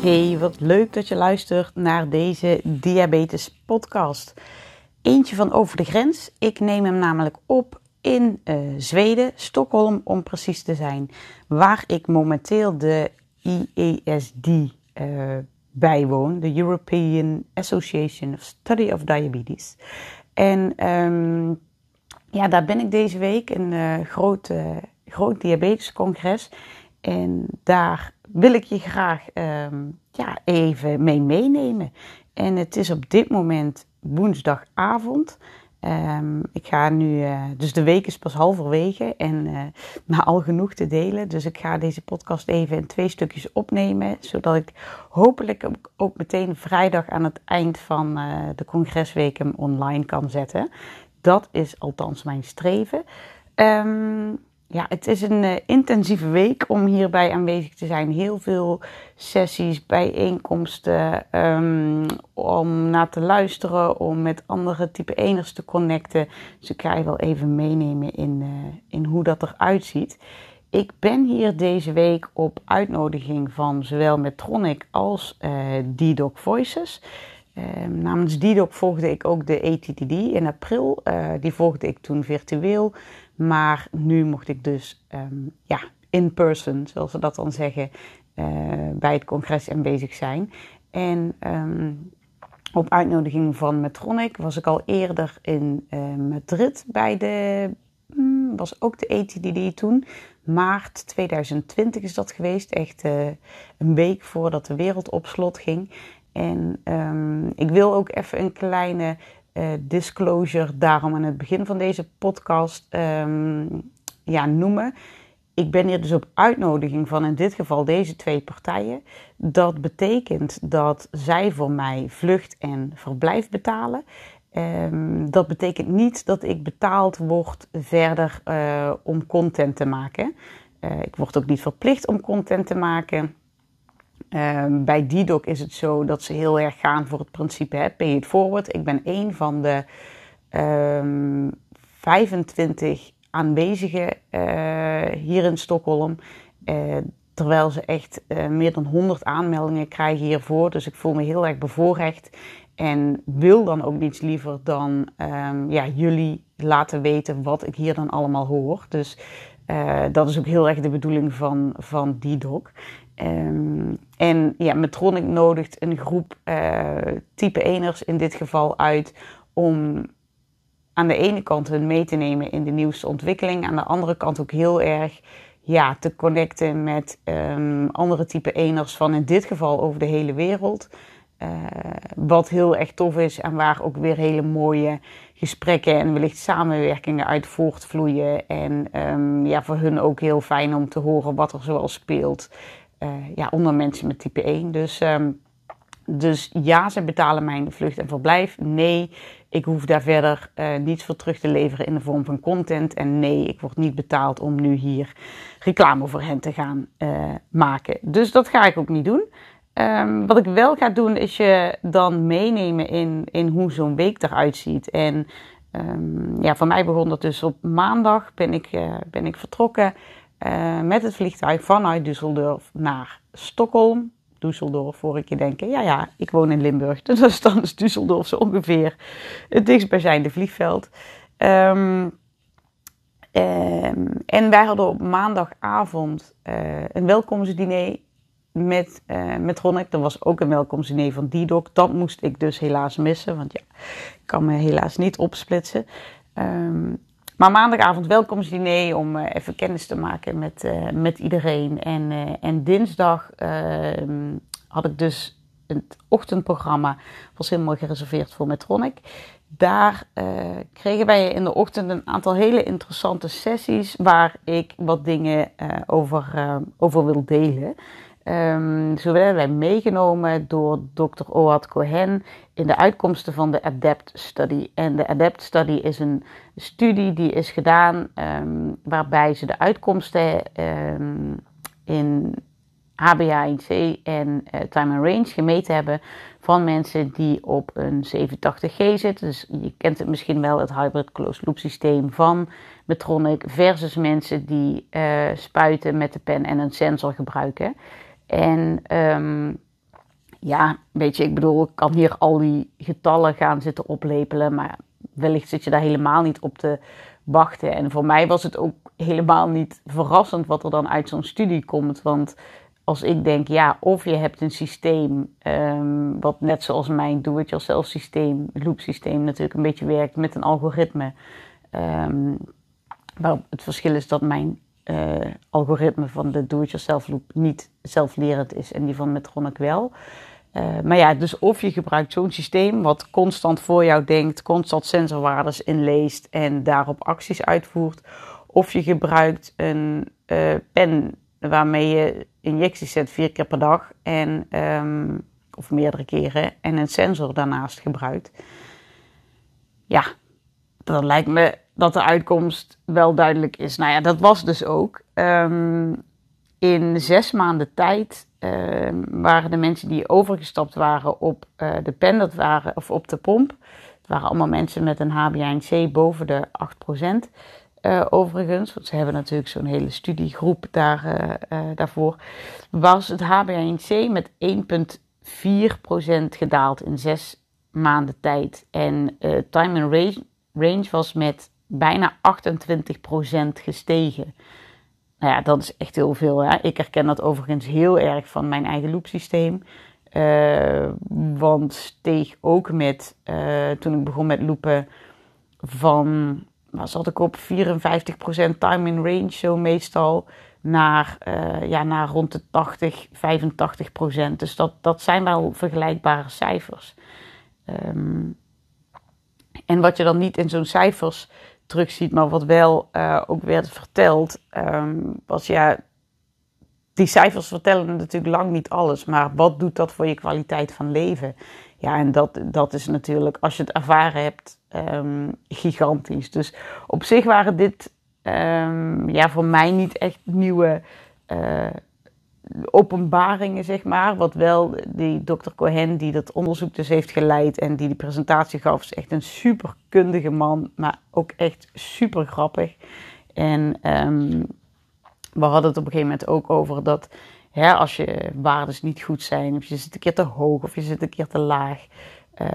Hey, wat leuk dat je luistert naar deze Diabetes Podcast. Eentje van over de grens. Ik neem hem namelijk op in uh, Zweden, Stockholm om precies te zijn, waar ik momenteel de IESD uh, bijwoon, de European Association of Study of Diabetes. En um, ja, daar ben ik deze week, een uh, groot, groot diabetescongres. En daar wil ik je graag um, ja, even mee meenemen. En het is op dit moment woensdagavond. Um, ik ga nu, uh, dus de week is pas halverwege en uh, al genoeg te delen. Dus ik ga deze podcast even in twee stukjes opnemen, zodat ik hopelijk ook, meteen vrijdag aan het eind van uh, de congresweek hem online kan zetten. Dat is althans mijn streven. Um, ja, het is een uh, intensieve week om hierbij aanwezig te zijn. Heel veel sessies, bijeenkomsten, um, om naar te luisteren, om met andere type eners te connecten. Dus ik ga je wel even meenemen in, uh, in hoe dat eruit ziet. Ik ben hier deze week op uitnodiging van zowel Medtronic als uh, D-Doc Voices. Uh, namens D-Doc volgde ik ook de ATTD in april. Die volgde ik toen virtueel. Maar nu mocht ik dus um, ja, in person, zoals ze dat dan zeggen, uh, bij het congres aanwezig zijn. En um, op uitnodiging van Medtronic was ik al eerder in uh, Madrid bij de, um, was ook de ATDD toen. Maart 2020 is dat geweest, echt uh, een week voordat de wereld op slot ging. En um, ik wil ook even een kleine uh, disclosure daarom aan het begin van deze podcast um, ja, noemen. Ik ben hier dus op uitnodiging van in dit geval deze twee partijen. Dat betekent dat zij voor mij vlucht en verblijf betalen. Um, dat betekent niet dat ik betaald word verder uh, om content te maken. Uh, ik word ook niet verplicht om content te maken. Um, bij DDoc is het zo dat ze heel erg gaan voor het principe hè, pay it forward. Ik ben een van de um, 25 aanwezigen uh, hier in Stockholm. Uh, terwijl ze echt uh, meer dan 100 aanmeldingen krijgen hiervoor. Dus ik voel me heel erg bevoorrecht. En wil dan ook niets liever dan um, ja, jullie laten weten wat ik hier dan allemaal hoor. Dus dat is ook heel erg de bedoeling van, van DDoc. Um, en ja, Metronic nodigt een groep uh, type eners in dit geval uit om aan de ene kant hun mee te nemen in de nieuwste ontwikkeling, aan de andere kant ook heel erg ja, te connecten met um, andere type eners van in dit geval over de hele wereld. Uh, wat heel erg tof is en waar ook weer hele mooie gesprekken en wellicht samenwerkingen uit voortvloeien. En um, ja, voor hun ook heel fijn om te horen wat er zoal speelt uh, ja, onder mensen met type 1. Dus, um, dus ja, ze betalen mijn vlucht en verblijf. Nee, ik hoef daar verder uh, niets voor terug te leveren in de vorm van content. En nee, ik word niet betaald om nu hier reclame voor hen te gaan uh, maken. Dus dat ga ik ook niet doen. Um, wat ik wel ga doen, is je dan meenemen in, in hoe zo'n week eruit ziet. En um, ja, voor mij begon dat dus op maandag. Ben ik, uh, ben ik vertrokken. Uh, met het vliegtuig vanuit Düsseldorf naar Stockholm. Düsseldorf, voor ik je denken, ja ja, ik woon in Limburg. Dus dan is Düsseldorf zo ongeveer het dichtstbijzijnde vliegveld. Um, en wij hadden op maandagavond uh, een welkomstdiner met, uh, met Ronnek. Er was ook een welkomstdiner van DDoc. Dat moest ik dus helaas missen, want ja, ik kan me helaas niet opsplitsen. Um, maar maandagavond welkomstdiner om uh, even kennis te maken met, uh, met iedereen. En, en dinsdag ehm, had ik dus het ochtendprogramma, was helemaal gereserveerd voor Metronic. Daar kregen wij in de ochtend een aantal hele interessante sessies waar ik wat dingen over, over wil delen. Um, zo werden wij meegenomen door Dr. Oad Cohen in de uitkomsten van de ADEPT Study. En de ADEPT Study is een studie die is gedaan um, waarbij ze de uitkomsten um, in HbA1c en uh, time and range gemeten hebben van mensen die op een 87G zitten. Dus je kent het misschien wel, het hybrid closed loop systeem van Medtronic versus mensen die uh, spuiten met de pen en een sensor gebruiken. En um, ja, weet je, ik bedoel, ik kan hier al die getallen gaan zitten oplepelen, maar wellicht zit je daar helemaal niet op te wachten. En voor mij was het ook helemaal niet verrassend wat er dan uit zo'n studie komt, want als ik denk, ja, of je hebt een systeem um, wat net zoals mijn do-it-yourself systeem, loop systeem natuurlijk een beetje werkt met een algoritme. Um, het verschil is dat mijn uh, algoritme van de do-it-yourself loop niet zelflerend is en die van Medtronic wel. Uh, maar ja, dus of je gebruikt zo'n systeem wat constant voor jou denkt, constant sensorwaardes inleest en daarop acties uitvoert. Of je gebruikt een uh, pen waarmee je injecties zet vier keer per dag en, um, of meerdere keren en een sensor daarnaast gebruikt. Ja, dan lijkt me dat de uitkomst wel duidelijk is. Nou ja, dat was dus ook. Um, in zes maanden tijd um, waren de mensen die overgestapt waren op uh, de pen, dat waren, of op de pomp. Het waren allemaal mensen met een HbA1c boven de 8%. Uh, overigens, want ze hebben natuurlijk zo'n hele studiegroep daar, uh, daarvoor, was het HbA1c met 1,4% gedaald in zes maanden tijd. En time and range was met bijna 28% gestegen. Nou ja, dat is echt heel veel. Hè? Ik herken dat overigens heel erg van mijn eigen loopsysteem. Uh, want steeg ook met, uh, toen ik begon met loopen, van, waar zat ik op, 54% time in range zo meestal, naar, uh, ja, naar rond de 80, 85%. Dus dat, dat zijn wel vergelijkbare cijfers. Um, en wat je dan niet in zo'n cijfers terugziet, maar wat wel uh, ook werd verteld, um, was ja, die cijfers vertellen natuurlijk lang niet alles, maar wat doet dat voor je kwaliteit van leven? Ja, en dat, dat is natuurlijk, als je het ervaren hebt, um, gigantisch. Dus op zich waren dit um, ja, voor mij niet echt nieuwe uh, openbaringen, zeg maar. Wat wel die dokter Cohen, die dat onderzoek dus heeft geleid en die die presentatie gaf, is echt een super kundige man, maar ook echt super grappig. En um, we hadden het op een gegeven moment ook over dat hè, als je waardes niet goed zijn, of je zit een keer te hoog of je zit een keer te laag, uh,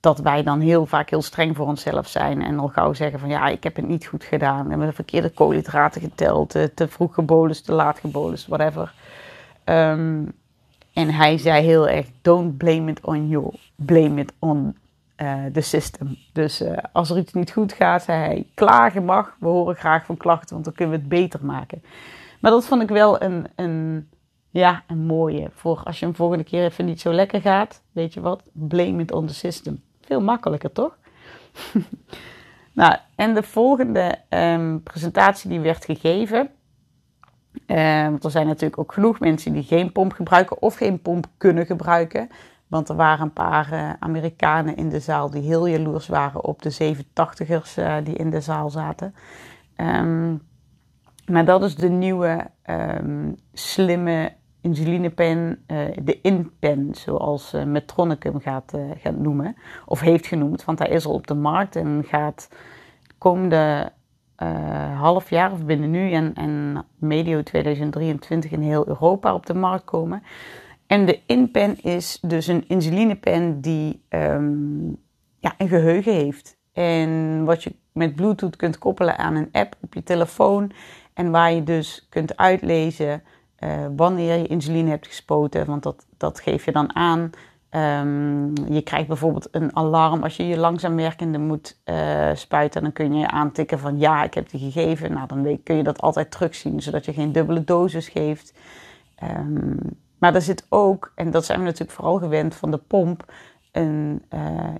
dat wij dan heel vaak heel streng voor onszelf zijn en al gauw zeggen van ja, ik heb het niet goed gedaan. We hebben de verkeerde koolhydraten geteld, te, te vroeg gebolust, te laat gebolust, whatever. Um, en hij zei heel erg: Don't blame it on you, blame it on uh, the system. Dus uh, als er iets niet goed gaat, zei hij: Klagen mag, we horen graag van klachten, want dan kunnen we het beter maken. Maar dat vond ik wel een, een, ja, een mooie. Voor als je een volgende keer even niet zo lekker gaat, weet je wat? Blame it on the system. Veel makkelijker, toch? nou, en de volgende um, presentatie die werd gegeven uh, want er zijn natuurlijk ook genoeg mensen die geen pomp gebruiken of geen pomp kunnen gebruiken. Want er waren een paar uh, Amerikanen in de zaal die heel jaloers waren op de 87ers uh, die in de zaal zaten. Um, maar dat is de nieuwe um, slimme insulinepen, de InPen, zoals Medtronic hem gaat, gaat noemen. Of heeft genoemd, want hij is al op de markt en gaat komende uh, half jaar of binnen nu en, en medio 2023 in heel Europa op de markt komen. En de InPen is dus een insulinepen die um, ja, een geheugen heeft. En wat je met Bluetooth kunt koppelen aan een app op je telefoon. En waar je dus kunt uitlezen uh, wanneer je insuline hebt gespoten. Want dat, dat geef je dan aan Um, je krijgt bijvoorbeeld een alarm als je je langzaam werkende moet uh, spuiten. Dan kun je aantikken van ja, ik heb die gegeven. Nou, dan kun je dat altijd terugzien, zodat je geen dubbele dosis geeft. Um, maar er zit ook, en dat zijn we natuurlijk vooral gewend van de pomp, een,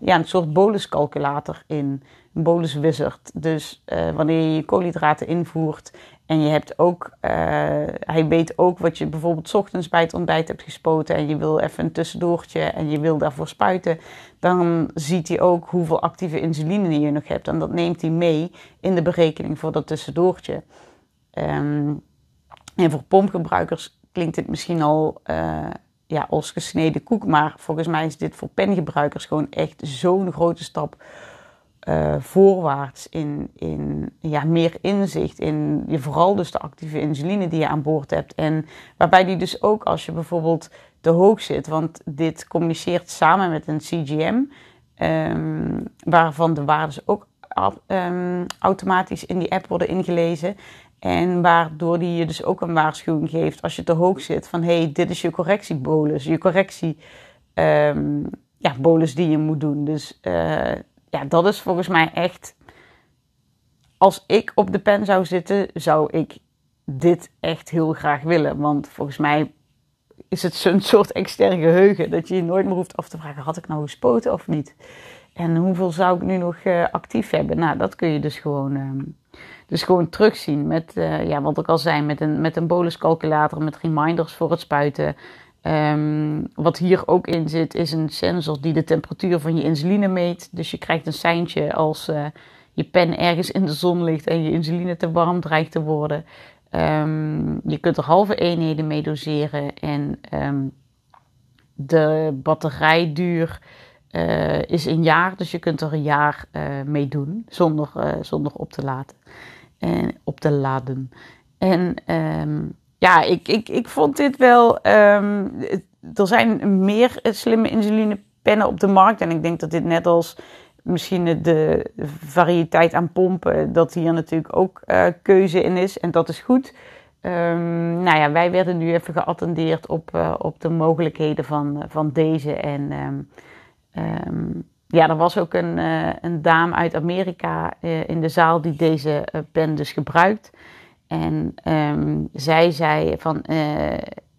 ja, een soort boluscalculator in, een bolus wizard. Dus wanneer je je koolhydraten invoert en je hebt ook, hij weet ook wat je bijvoorbeeld ochtends bij het ontbijt hebt gespoten en je wil even een tussendoortje en je wil daarvoor spuiten, dan ziet hij ook hoeveel actieve insuline je nog hebt. En dat neemt hij mee in de berekening voor dat tussendoortje. Um, en voor pompgebruikers klinkt dit misschien al ja, als gesneden koek. Maar volgens mij is dit voor pengebruikers gewoon echt zo'n grote stap uh, voorwaarts in, in ja, meer inzicht in je, vooral dus de actieve insuline die je aan boord hebt. En waarbij die dus ook als je bijvoorbeeld te hoog zit, want dit communiceert samen met een CGM, ehm, waarvan de waarden ook um, automatisch in die app worden ingelezen. En waardoor die je dus ook een waarschuwing geeft als je te hoog zit van hey, dit is je correctiebolus, je correctie um, ja, die je moet doen. Dus uh, ja, dat is volgens mij echt. Als ik op de pen zou zitten, zou ik dit echt heel graag willen. Want volgens mij is het zo'n soort extern geheugen dat je je nooit meer hoeft af te vragen: had ik nou gespoten of niet? En hoeveel zou ik nu nog uh, actief hebben? Nou, dat kun je dus gewoon. Um, dus gewoon terugzien met, uh, ja, wat ik al zei, met een, met een boluscalculator, met reminders voor het spuiten. Um, wat hier ook in zit, is een sensor die de temperatuur van je insuline meet. Dus je krijgt een seintje als uh, je pen ergens in de zon ligt en je insuline te warm dreigt te worden. Um, je kunt er halve eenheden mee doseren en de batterijduur uh, is een jaar. Dus je kunt er een jaar uh, mee doen zonder, zonder op te laten en op te laden. En um, ja, ik, ik, ik vond dit wel. Um, er zijn meer slimme insulinepennen op de markt. En ik denk dat dit net als misschien de variëteit aan pompen, dat hier natuurlijk ook keuze in is. En dat is goed. Um, nou ja, wij werden nu even geattendeerd op, op de mogelijkheden van, van deze. En um, ja, er was ook een, uh, een dame uit Amerika uh, in de zaal die deze uh, pen dus gebruikt. En um, zij zei van,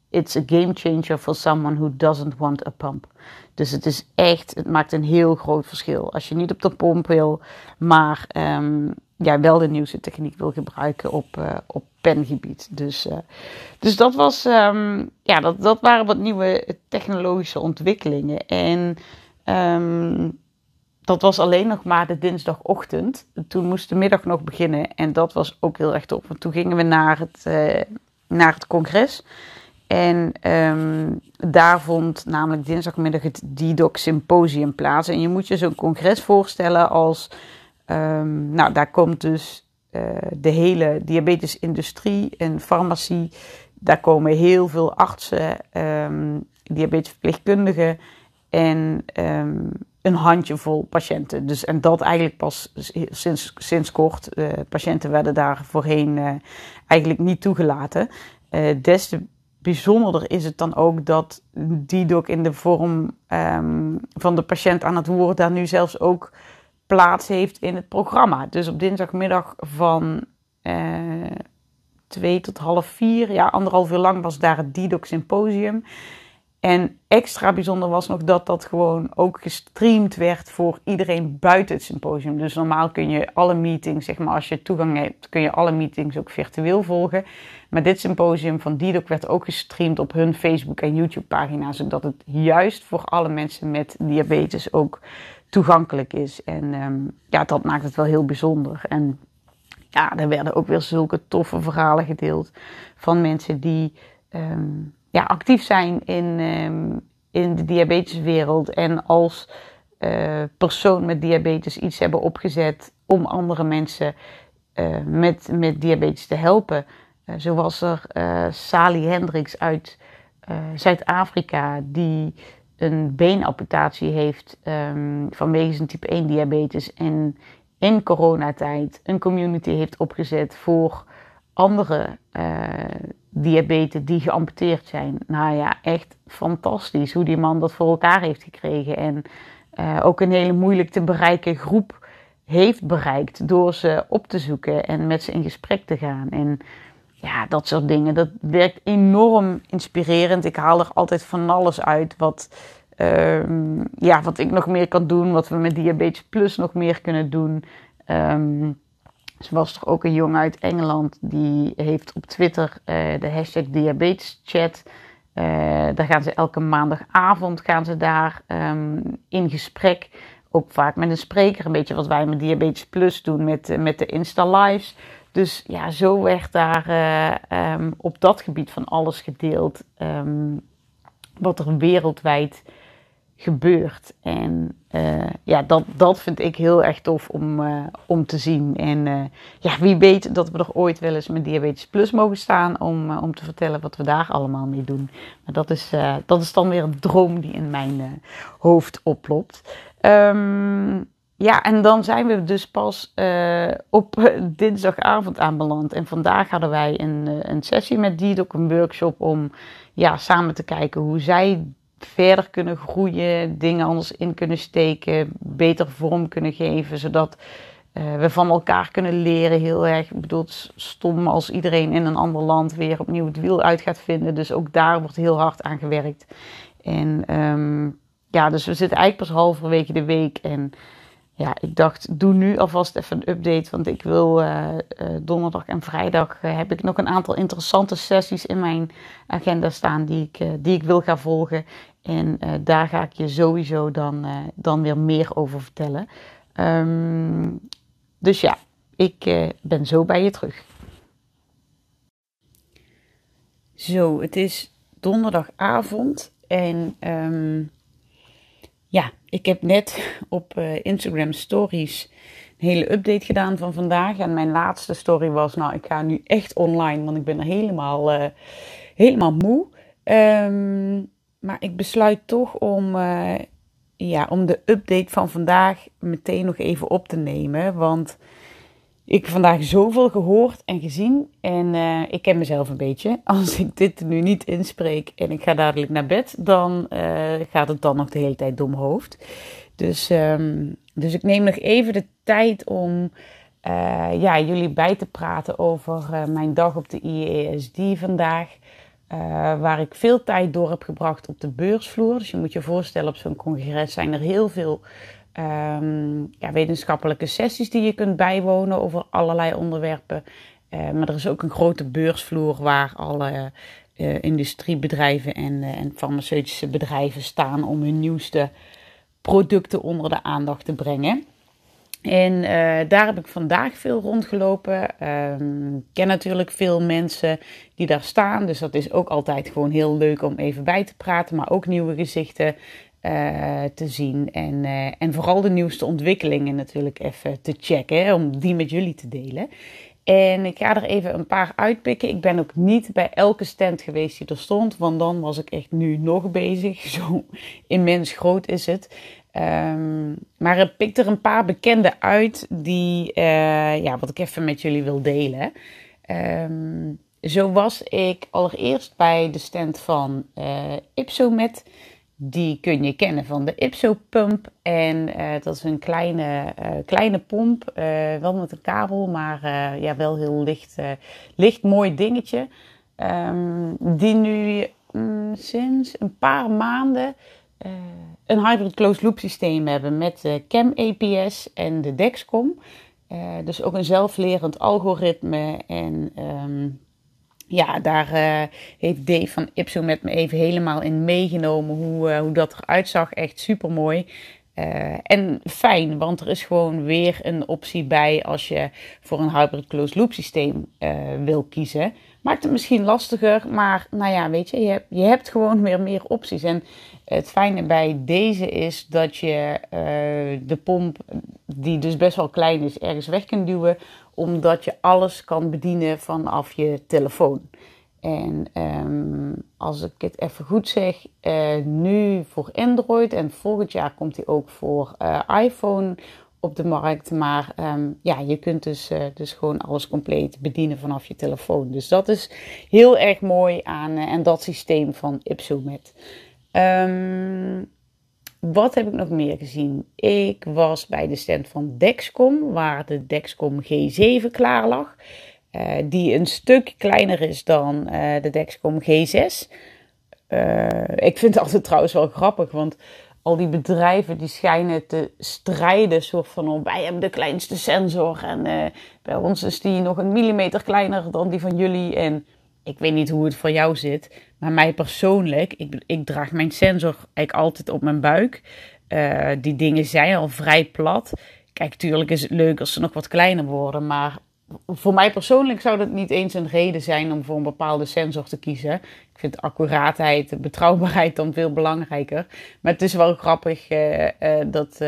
it's a game changer for someone who doesn't want a pump. Dus het is echt, het maakt een heel groot verschil. Als je niet op de pomp wil, maar um, ja, wel de nieuwste techniek wil gebruiken op, op pengebied. Dus, dus dat was, ja, dat, dat waren wat nieuwe technologische ontwikkelingen. En um, dat was alleen nog maar de dinsdagochtend. Toen moest de middag nog beginnen. En dat was ook heel erg tof. Want toen gingen we naar het, uh, naar het congres. En um, daar vond namelijk dinsdagmiddag het DDoC Symposium plaats. En je moet je zo'n congres voorstellen als... Um, nou, daar komt dus uh, de hele diabetesindustrie en farmacie. Daar komen heel veel artsen, um, diabetesverpleegkundigen en een handjevol patiënten. Dus, en dat eigenlijk pas sinds, sinds kort. Uh, patiënten werden daar voorheen uh, eigenlijk niet toegelaten. Uh, des te bijzonderder is het dan ook dat die ook in de vorm um, van de patiënt aan het woord daar nu zelfs ook plaats heeft in het programma. Dus op dinsdagmiddag van twee tot half vier, ja, anderhalf uur lang was daar het DDoC Symposium. En extra bijzonder was nog dat dat gewoon ook gestreamd werd voor iedereen buiten het symposium. Dus normaal kun je alle meetings, zeg maar als je toegang hebt, kun je alle meetings ook virtueel volgen. Maar dit symposium van Didoc werd ook gestreamd op hun Facebook en YouTube pagina. Zodat het juist voor alle mensen met diabetes ook toegankelijk is. En um, ja, dat maakt het wel heel bijzonder. En ja, er werden ook weer zulke toffe verhalen gedeeld van mensen die... Um, ja, actief zijn in, um, in de diabeteswereld en als uh, persoon met diabetes iets hebben opgezet om andere mensen uh, met, met diabetes te helpen. Uh, zo was er Sally Hendricks uit Zuid-Afrika die een beenamputatie heeft um, vanwege zijn type 1 diabetes en in coronatijd een community heeft opgezet voor andere diabetes die geamputeerd zijn. Nou ja, echt fantastisch hoe die man dat voor elkaar heeft gekregen. En uh, ook een hele moeilijk te bereiken groep heeft bereikt door ze op te zoeken en met ze in gesprek te gaan. En ja, dat soort dingen, dat werkt enorm inspirerend. Ik haal er altijd van alles uit wat, Ehm, ja, wat ik nog meer kan doen, wat we met Diabetes Plus nog meer kunnen doen. Um, was toch ook een jongen uit Engeland die heeft op Twitter uh, de hashtag diabeteschat. Uh, daar gaan ze elke maandagavond gaan ze daar um, in gesprek. Ook vaak met een spreker, een beetje wat wij met Diabetes Plus doen met, met de Insta Lives. Dus ja, zo werd daar um, op dat gebied van alles gedeeld. Um, wat er wereldwijd gebeurt. En uh, ja, dat, dat vind ik heel erg tof om, uh, om te zien. En uh, ja, wie weet dat we er ooit wel eens met Diabetes Plus mogen staan om, om te vertellen wat we daar allemaal mee doen. Maar dat is, dat is dan weer een droom die in mijn hoofd oplopt. Um, ja, en dan zijn we dus pas op dinsdagavond aanbeland. En vandaag hadden wij een, een sessie met die, ook een workshop om ja, samen te kijken hoe zij verder kunnen groeien, dingen anders in kunnen steken, beter vorm kunnen geven, zodat uh, we van elkaar kunnen leren. Heel erg, ik bedoel, stom als iedereen in een ander land weer opnieuw het wiel uit gaat vinden. Dus ook daar wordt heel hard aan gewerkt. En um, ja, dus we zitten eigenlijk pas halverwege de week en ja, ik dacht, doe nu alvast even een update. Want ik wil uh, uh, donderdag en vrijdag uh, heb ik nog een aantal interessante sessies in mijn agenda staan die ik, die ik wil gaan volgen. En daar ga ik je sowieso dan, dan weer meer over vertellen. Um, dus ja, ik ben zo bij je terug. Zo, het is donderdagavond en um, ja, ik heb net op uh, Instagram Stories een hele update gedaan van vandaag. En mijn laatste story was, nou, ik ga nu echt online, want ik ben er helemaal, uh, helemaal moe. Um, maar ik besluit toch om, uh, ja, om de update van vandaag meteen nog even op te nemen. Want ik heb vandaag zoveel gehoord en gezien. En uh, ik ken mezelf een beetje. Als ik dit nu niet inspreek en ik ga dadelijk naar bed, dan uh, gaat het dan nog de hele tijd door mijn hoofd. Dus, um, dus ik neem nog even de tijd om uh, ja, jullie bij te praten over mijn dag op de IESD vandaag. waar ik veel tijd door heb gebracht op de beursvloer. Dus je moet je voorstellen, op zo'n congres zijn er heel veel um, ja, wetenschappelijke sessies die je kunt bijwonen over allerlei onderwerpen. Uh, maar er is ook een grote beursvloer waar alle uh, industriebedrijven en, uh, en farmaceutische bedrijven staan om hun nieuwste producten onder de aandacht te brengen. En daar heb ik vandaag veel rondgelopen. Um, ik ken natuurlijk veel mensen die daar staan. Dus dat is ook altijd gewoon heel leuk om even bij te praten. Maar ook nieuwe gezichten uh, te zien. En, uh, en vooral de nieuwste ontwikkelingen natuurlijk even te checken, om die met jullie te delen. En ik ga er even een paar uitpikken. Ik ben ook niet bij elke stand geweest die er stond, want dan was ik echt nu nog bezig. Zo immens groot is het. Um, maar ik pik er een paar bekende uit die, uh, ja, wat ik even met jullie wil delen. Um, zo was ik allereerst bij de stand van Ipsomet. Die kun je kennen van de Ipso-pump. En uh, dat is een kleine, uh, kleine pomp, uh, wel met een kabel, maar ja, wel heel licht, licht mooi dingetje. Um, die nu um, sinds een paar maanden een hybrid closed loop systeem hebben met CAM APS en de Dexcom. dus ook een zelflerend algoritme en um, ja, daar uh, heeft Dave van Ipso met me even helemaal in meegenomen hoe, uh, hoe dat eruit zag. Echt super mooi. Uh, en fijn, want er is gewoon weer een optie bij als je voor een hybrid closed loop systeem wil kiezen. Maakt het misschien lastiger, maar nou ja, weet je, je hebt, je hebt gewoon weer meer opties. En het fijne bij deze is dat je de pomp, die dus best wel klein is, ergens weg kunt duwen omdat je alles kan bedienen vanaf je telefoon. En um, als ik het even goed zeg, uh, nu voor Android en volgend jaar komt hij ook voor uh, iPhone op de markt. Maar um, ja, je kunt dus, uh, dus gewoon alles compleet bedienen vanaf je telefoon. Dus dat is heel erg mooi aan en dat systeem van Ipsomet. Um, wat heb ik nog meer gezien? Ik was bij de stand van Dexcom, waar de Dexcom G7 klaar lag. Uh, die een stuk kleiner is dan uh, de Dexcom G6. ik vind het altijd trouwens wel grappig, want al die bedrijven die schijnen te strijden, soort van oh, wij hebben de kleinste sensor en bij ons is die nog een millimeter kleiner dan die van jullie. En ik weet niet hoe het voor jou zit, maar mij persoonlijk, ik, ik draag mijn sensor eigenlijk altijd op mijn buik. Uh, die dingen zijn al vrij plat. Kijk, tuurlijk is het leuk als ze nog wat kleiner worden, maar voor mij persoonlijk zou dat niet eens een reden zijn om voor een bepaalde sensor te kiezen. Ik vind accuraatheid, de betrouwbaarheid dan veel belangrijker. Maar het is wel grappig uh, uh, dat,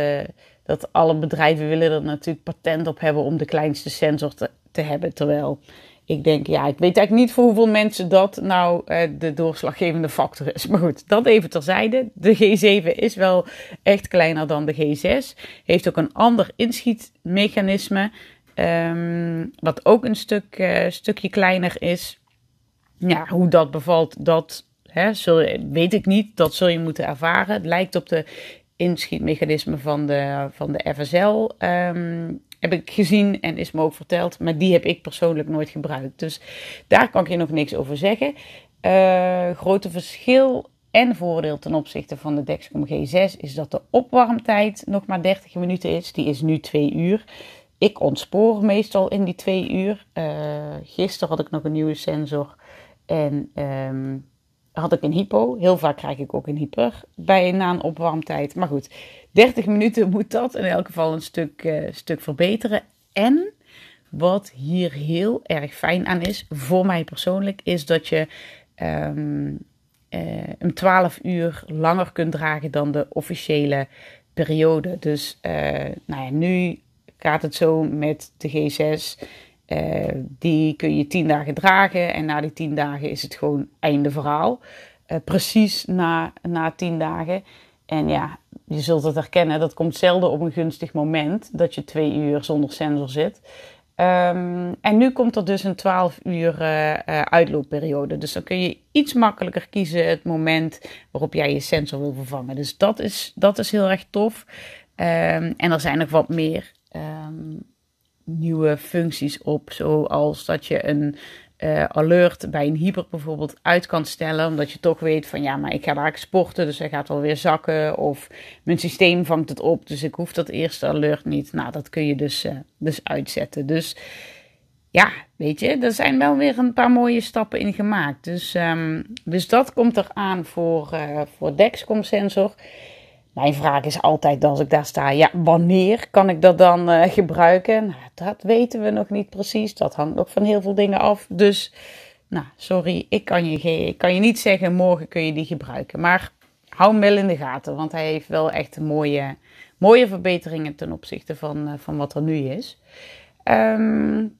dat alle bedrijven willen er natuurlijk patent op hebben om de kleinste sensor te, te hebben. Terwijl ik denk, ja, ik weet eigenlijk niet voor hoeveel mensen dat nou de doorslaggevende factor is. Maar goed, dat even terzijde. De G7 is wel echt kleiner dan de G6. Heeft ook een ander inschietmechanisme. Um, wat ook een stuk, uh, stukje kleiner is. Ja, hoe dat bevalt, dat hè, zul weet ik niet. Dat zul je moeten ervaren. Het lijkt op de inschietmechanisme van de, van de FSL. Um, ehm, heb ik gezien en is me ook verteld. Maar die heb ik persoonlijk nooit gebruikt. Dus daar kan ik je nog niks over zeggen. Uh, grote verschil en voordeel ten opzichte van de Dexcom G6 is dat de opwarmtijd nog maar 30 minuten is. Die is nu 2 uur ik ontspoor meestal in die twee uur. Uh, gisteren had ik nog een nieuwe sensor en um, had ik een hypo. Heel vaak krijg ik ook een hyper bij na een opwarmtijd. Maar goed, 30 minuten moet dat in elk geval een stuk, uh, stuk verbeteren. En wat hier heel erg fijn aan is, voor mij persoonlijk, is dat je um, hem 12 uur langer kunt dragen dan de officiële periode. Dus uh, nou ja, nu gaat het zo met de G6. Eh, die kun je 10 dagen dragen en na die 10 dagen is het gewoon einde verhaal. Uh, precies na, na 10 dagen. En ja, je zult het herkennen, dat komt zelden op een gunstig moment dat je twee uur zonder sensor zit. Um, en nu komt er dus een 12 uur uh, uitloopperiode. Dus dan kun je iets makkelijker kiezen het moment waarop jij je sensor wil vervangen. Dus dat is, dat is heel erg tof. Um, en er zijn nog wat meer um, nieuwe functies op. Zoals dat je een uh, alert bij een hyper bijvoorbeeld uit kan stellen. Omdat je toch weet van ja, maar ik ga daar sporten, dus hij gaat wel weer zakken. Of mijn systeem vangt het op, dus ik hoef dat eerste alert niet. Nou, dat kun je dus, uh, dus uitzetten. Dus ja, weet je, er zijn wel weer een paar mooie stappen in gemaakt. Dus, um, dus dat komt eraan voor, uh, voor Dexcom sensor. Mijn vraag is altijd als ik daar sta, ja, wanneer kan ik dat dan uh, gebruiken? Nou, dat weten we nog niet precies. Dat hangt nog van heel veel dingen af. Dus, nou, sorry, ik kan je, ik kan je niet zeggen, morgen kun je die gebruiken. Maar hou hem wel in de gaten, want hij heeft wel echt mooie, mooie verbeteringen ten opzichte van, uh, van wat er nu is. Um,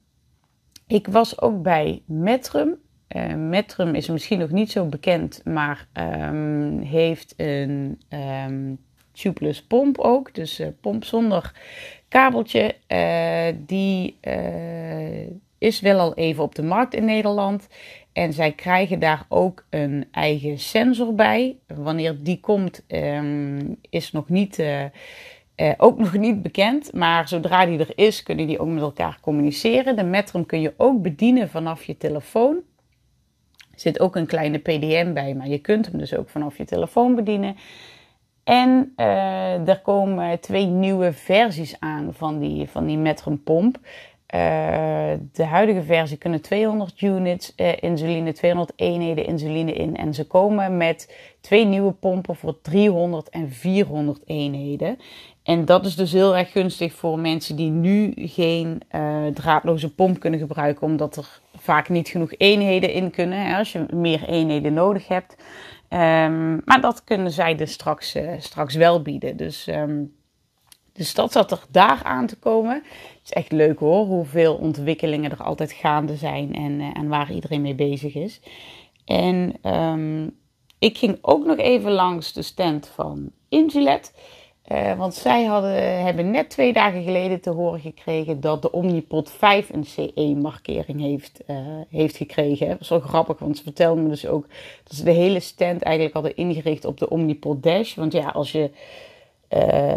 ik was ook bij Metrum. Uh, Metrum is misschien nog niet zo bekend, maar um, heeft een um, tubeless pomp ook. Dus uh, pomp zonder kabeltje. Uh, die uh, is wel al even op de markt in Nederland. En zij krijgen daar ook een eigen sensor bij. Wanneer die komt, um, is nog niet, ook nog niet bekend. Maar zodra die er is, kunnen die ook met elkaar communiceren. De Metrum kun je ook bedienen vanaf je telefoon. Er zit ook een kleine PDM bij, maar je kunt hem dus ook vanaf je telefoon bedienen. En uh, er komen twee nieuwe versies aan van die, van die. Uh, de huidige versie kunnen 200 units uh, insuline, 200 eenheden insuline in. En ze komen met twee nieuwe pompen voor 300 en 400 eenheden. En dat is dus heel erg gunstig voor mensen die nu geen draadloze pomp kunnen gebruiken, omdat er vaak niet genoeg eenheden in kunnen. Hè, als je meer eenheden nodig hebt. Um, maar dat kunnen zij dus straks, uh, straks wel bieden. Dus, um, dus dat zat er daar aan te komen. Het is echt leuk hoor, hoeveel ontwikkelingen er altijd gaande zijn en, uh, en waar iedereen mee bezig is. En um, ik ging ook nog even langs de stand van Insulet. Uh, want zij hadden, hebben net twee dagen geleden te horen gekregen dat de Omnipod 5 een CE-markering heeft, uh, heeft gekregen. Dat is wel grappig, want ze vertelden me dus ook dat ze de hele stand eigenlijk hadden ingericht op de Omnipod Dash. Want ja, als je uh,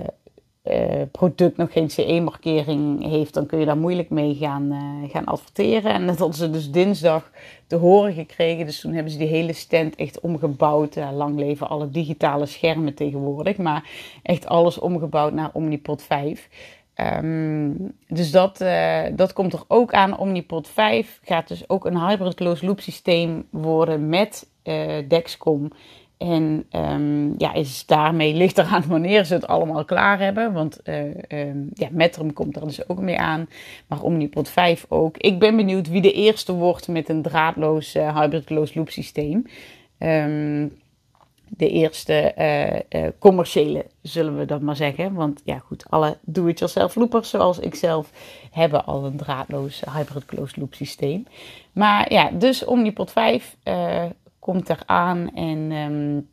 product nog geen CE-markering heeft, dan kun je daar moeilijk mee gaan, gaan adverteren. En dat hadden ze dus dinsdag te horen gekregen. Dus toen hebben ze die hele stand echt omgebouwd. lang leven alle digitale schermen tegenwoordig, maar echt alles omgebouwd naar Omnipod 5. Ehm, dus dat, uh, dat komt er ook aan. Omnipod 5 gaat dus ook een hybrid closed loop systeem worden met Dexcom. En um, ja, is daarmee ligt eraan wanneer ze het allemaal klaar hebben. Want uh, um, ja, Metrum komt er dus ook mee aan. Maar Omnipod 5 ook. Ik ben benieuwd wie de eerste wordt met een draadloos hybrid closed loop systeem. Um, de eerste uh, uh, commerciële, zullen we dat maar zeggen. Want ja, goed, alle do-it-yourself loopers zoals ik zelf hebben al een draadloos hybrid closed loop systeem. Maar ja, dus Omnipod 5 uh, eh, komt eraan en um,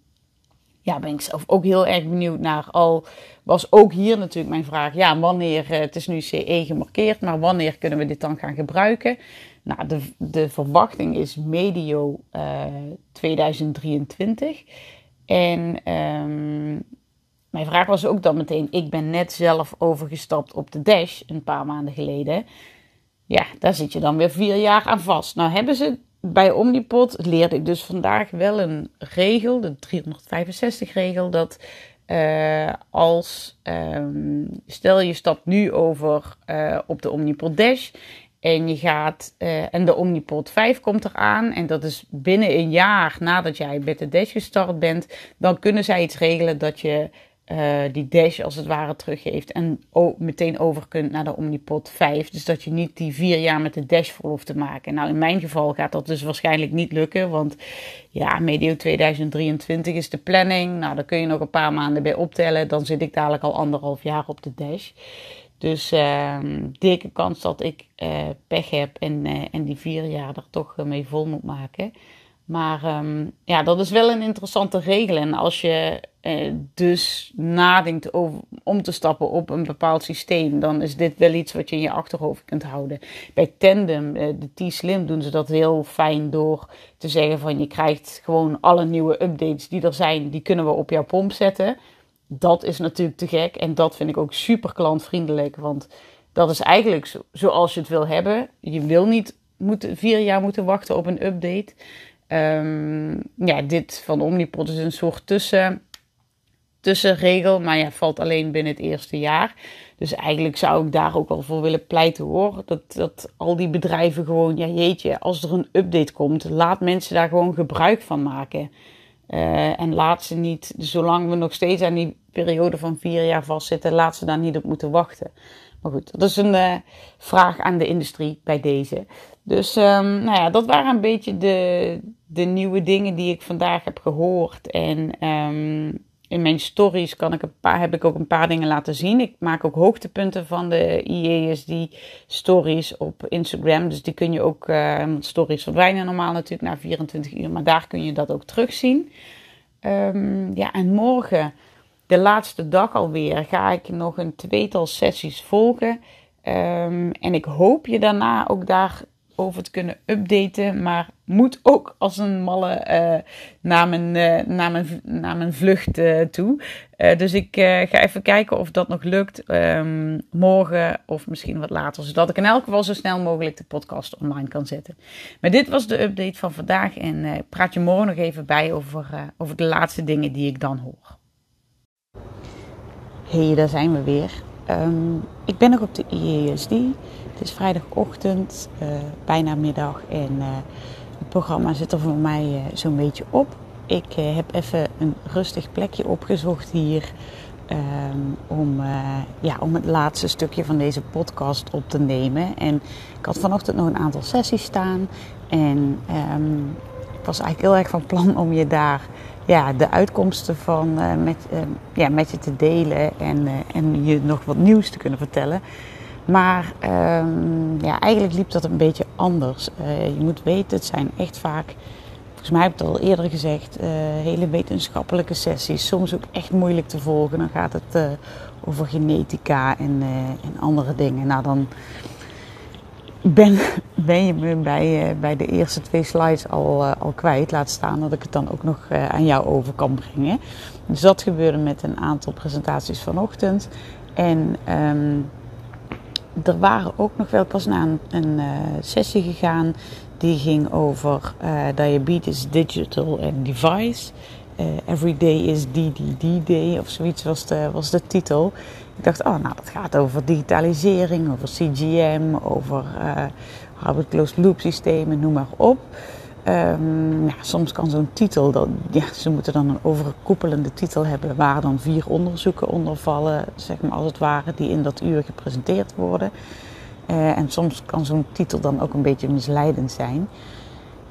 ja, ben ik zelf ook heel erg benieuwd naar. Al was ook hier natuurlijk mijn vraag, ja, wanneer, het is nu CE gemarkeerd, maar wanneer kunnen we dit dan gaan gebruiken? Nou, de, de verwachting is medio 2023. En um, mijn vraag was ook dan meteen: ik ben net zelf overgestapt op de Dash een paar maanden geleden. Ja, daar zit je dan weer vier jaar aan vast. Nou hebben ze bij Omnipod, leerde ik dus vandaag wel een regel, de 365-regel, dat uh, als, um, stel je stapt nu over uh, op de Omnipod Dash en je gaat, uh, en de Omnipod 5 komt eraan. En dat is binnen een jaar nadat jij met de Dash gestart bent. Dan kunnen zij iets regelen dat je uh, die Dash als het ware teruggeeft. En meteen over kunt naar de Omnipod 5. Dus dat je niet die vier jaar met de Dash vol hoeft te maken. Nou, in mijn geval gaat dat dus waarschijnlijk niet lukken. Want ja, medio 2023 is de planning. Nou, daar kun je nog een paar maanden bij optellen. Dan zit ik dadelijk al anderhalf jaar op de Dash. Dus uh, dikke kans dat ik uh, pech heb en, uh, en die vier jaar er toch mee vol moet maken. Maar um, ja, dat is wel een interessante regel. En als je uh, dus nadenkt over, om te stappen op een bepaald systeem, dan is dit wel iets wat je in je achterhoofd kunt houden. Bij Tandem, de T-Slim, doen ze dat heel fijn door te zeggen van je krijgt gewoon alle nieuwe updates die er zijn, die kunnen we op jouw pomp zetten dat is natuurlijk te gek. En dat vind ik ook super klantvriendelijk. Want dat is eigenlijk zo, zoals je het wil hebben. Je wil niet moeten, vier jaar moeten wachten op een update. Um, ja, dit van Omnipod is een soort tussen, tussenregel. Maar ja, valt alleen binnen het eerste jaar. Dus eigenlijk zou ik daar ook wel voor willen pleiten hoor. Dat, dat al die bedrijven gewoon, ja jeetje, als er een update komt, laat mensen daar gewoon gebruik van maken. Uh, en laat ze niet, zolang we nog steeds aan die periode van vier jaar vastzitten, laat ze daar niet op moeten wachten. Maar goed, dat is een uh, vraag aan de industrie bij deze. Dus um, nou ja, dat waren een beetje de, de nieuwe dingen die ik vandaag heb gehoord. En um, in mijn stories kan ik een paar, heb ik ook een paar dingen laten zien. Ik maak ook hoogtepunten van de IESD stories op Instagram. Dus die kun je ook, uh, stories verdwijnen normaal natuurlijk na 24 uur. Maar daar kun je dat ook terugzien. Um, ja, en morgen, de laatste dag alweer, ga ik nog een tweetal sessies volgen. Um, en ik hoop je daarna ook daar over te kunnen updaten. Maar moet ook als een malle uh, naar, mijn, uh, naar, mijn, naar mijn vlucht uh, toe. dus ik ga even kijken of dat nog lukt. Um, morgen of misschien wat later. Zodat ik in elk geval zo snel mogelijk de podcast online kan zetten. Maar dit was de update van vandaag. En ik praat je morgen nog even bij over, over de laatste dingen die ik dan hoor. Hey, daar zijn we weer. Um, ik ben nog op de IESD. Het is vrijdagochtend, uh, bijna middag en uh, het programma zit er voor mij uh, zo'n beetje op. Ik heb even een rustig plekje opgezocht hier um, om, ja, om het laatste stukje van deze podcast op te nemen. En ik had vanochtend nog een aantal sessies staan en um, ik was eigenlijk heel erg van plan om je daar ja, de uitkomsten van met, ja, met je te delen en, en je nog wat nieuws te kunnen vertellen. Maar um, ja, eigenlijk liep dat een beetje anders. Je moet weten, het zijn echt vaak, volgens mij heb ik het al eerder gezegd, hele wetenschappelijke sessies. Soms ook echt moeilijk te volgen. Dan gaat het over genetica en, en andere dingen. Nou, dan ben, ben je me bij, uh, bij de eerste twee slides al, uh, al kwijt. Laat staan dat ik het dan ook nog uh, aan jou over kan brengen. Dus dat gebeurde met een aantal presentaties vanochtend. En um, er waren ook nog wel, was naar een, sessie gegaan die ging over diabetes, digital en device. Every day is DDD Day of zoiets was was de titel. Ik dacht, oh, nou, dat gaat over digitalisering, over CGM, over uh, closed loop systemen, noem maar op. Um, ja, soms kan zo'n titel, dat, ja, ze moeten dan een overkoepelende titel hebben waar dan vier onderzoeken onder vallen, zeg maar als het ware, die in dat uur gepresenteerd worden. Uh, en soms kan zo'n titel dan ook een beetje misleidend zijn.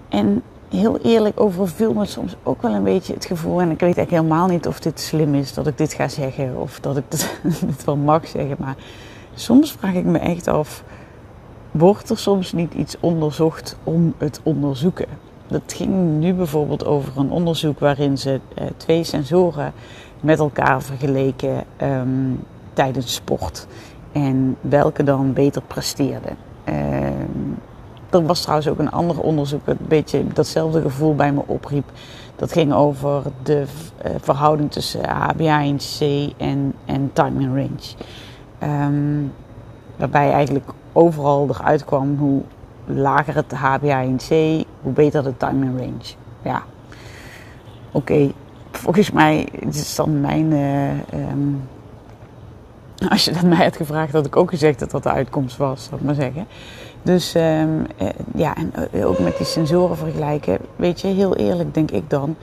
En heel eerlijk overviel me soms ook wel een beetje het gevoel. En ik weet eigenlijk helemaal niet of dit slim is dat ik dit ga zeggen. Of dat ik dit, wel mag zeggen. Maar soms vraag ik me echt af. Wordt er soms niet iets onderzocht om het onderzoeken? Dat ging nu bijvoorbeeld over een onderzoek waarin ze eh, twee sensoren met elkaar vergeleken um, tijdens sport. En welke dan beter presteerde. Um, er was trouwens ook een ander onderzoek dat een beetje datzelfde gevoel bij me opriep. Dat ging over de uh, verhouding tussen HbA1c en, en time in range. Um, waarbij eigenlijk overal eruit kwam hoe lager het HbA1c, hoe beter de time in range. Ja, oké. Volgens mij is dan mijn... Uh, um, als je dat mij had gevraagd, had ik ook gezegd dat dat de uitkomst was, zal ik maar zeggen. Dus um, ja, en eh, ook met die sensoren vergelijken. Weet je, heel eerlijk denk ik dan.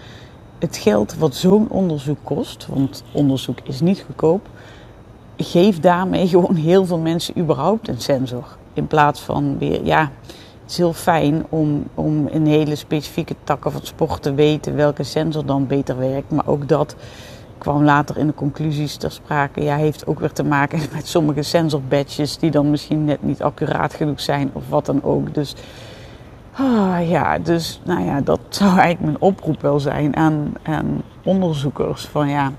Het geld wat zo'n onderzoek kost, want onderzoek is niet goedkoop, geef daarmee gewoon heel veel mensen überhaupt een sensor. In plaats van weer, ja, het is heel fijn om, om in hele specifieke takken van sport te weten welke sensor dan beter werkt. Maar ook dat kwam later in de conclusies ter sprake. Ja, heeft ook weer te maken met sommige sensorbadges die dan misschien net niet accuraat genoeg zijn of wat dan ook. Dus ah, ja, dus nou ja, dat zou eigenlijk mijn oproep wel zijn aan, aan onderzoekers. Van ja,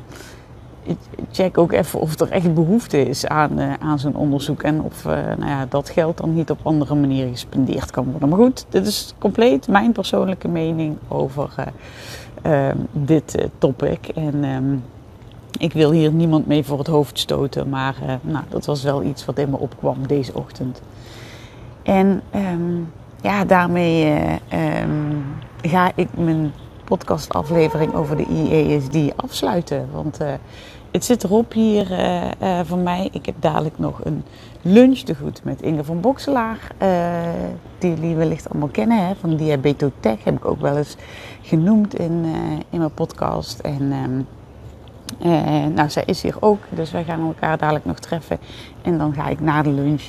check ook even of er echt behoefte is aan, uh, aan zo'n onderzoek. En of uh, nou ja, dat geld dan niet op andere manieren gespendeerd kan worden. Maar goed, dit is compleet mijn persoonlijke mening over uh, dit topic. En um, ik wil hier niemand mee voor het hoofd stoten, maar uh, nou, dat was wel iets wat in me opkwam deze ochtend. En um, ja, daarmee um, ga ik mijn podcastaflevering over de IESD afsluiten. Want het zit erop hier voor mij. Ik heb dadelijk nog een lunch te goed met Inge van Bokselaar. die jullie wellicht allemaal kennen hè, van Diabetotech. Heb ik ook wel eens genoemd in, in mijn podcast. En... Uh, nou, zij is hier ook, dus wij gaan elkaar dadelijk nog treffen. En dan ga ik na de lunch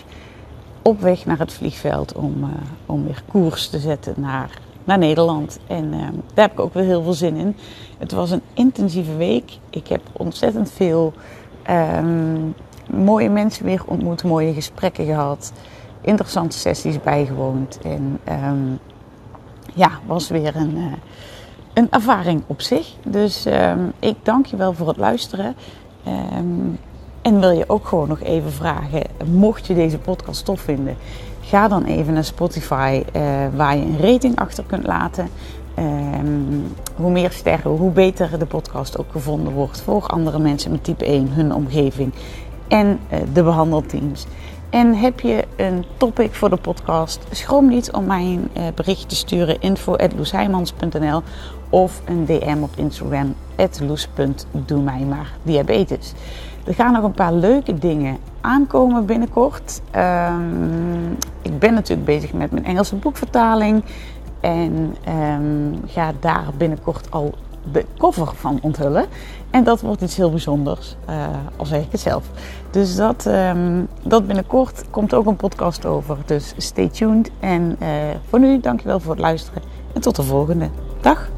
op weg naar het vliegveld om, uh, om weer koers te zetten naar, naar Nederland. En uh, daar heb ik ook weer heel veel zin in. Het was een intensieve week. Ik heb ontzettend veel um, mooie mensen weer ontmoet, mooie gesprekken gehad, interessante sessies bijgewoond. En um, ja, was weer een een ervaring op zich. Dus ik dank je wel voor het luisteren. En wil je ook gewoon nog even vragen, mocht je deze podcast tof vinden, ga dan even naar Spotify uh, waar je een rating achter kunt laten. Um, hoe meer sterren, hoe beter de podcast ook gevonden wordt voor andere mensen met type 1, hun omgeving en uh, de behandelteams. En heb je een topic voor de podcast? Schroom niet om mij een uh, bericht te sturen info.loesheimans.nl of een DM op Instagram loes.doe mij maar diabetes. Er gaan nog een paar leuke dingen aankomen binnenkort. Um, ik ben natuurlijk bezig met mijn Engelse boekvertaling. En um, ga daar binnenkort al de cover van onthullen. En dat wordt iets heel bijzonders, uh, al zeg ik het zelf. Dus dat, um, dat binnenkort komt ook een podcast over. Dus stay tuned. En uh, voor nu, dankjewel voor het luisteren. En tot de volgende. Dag!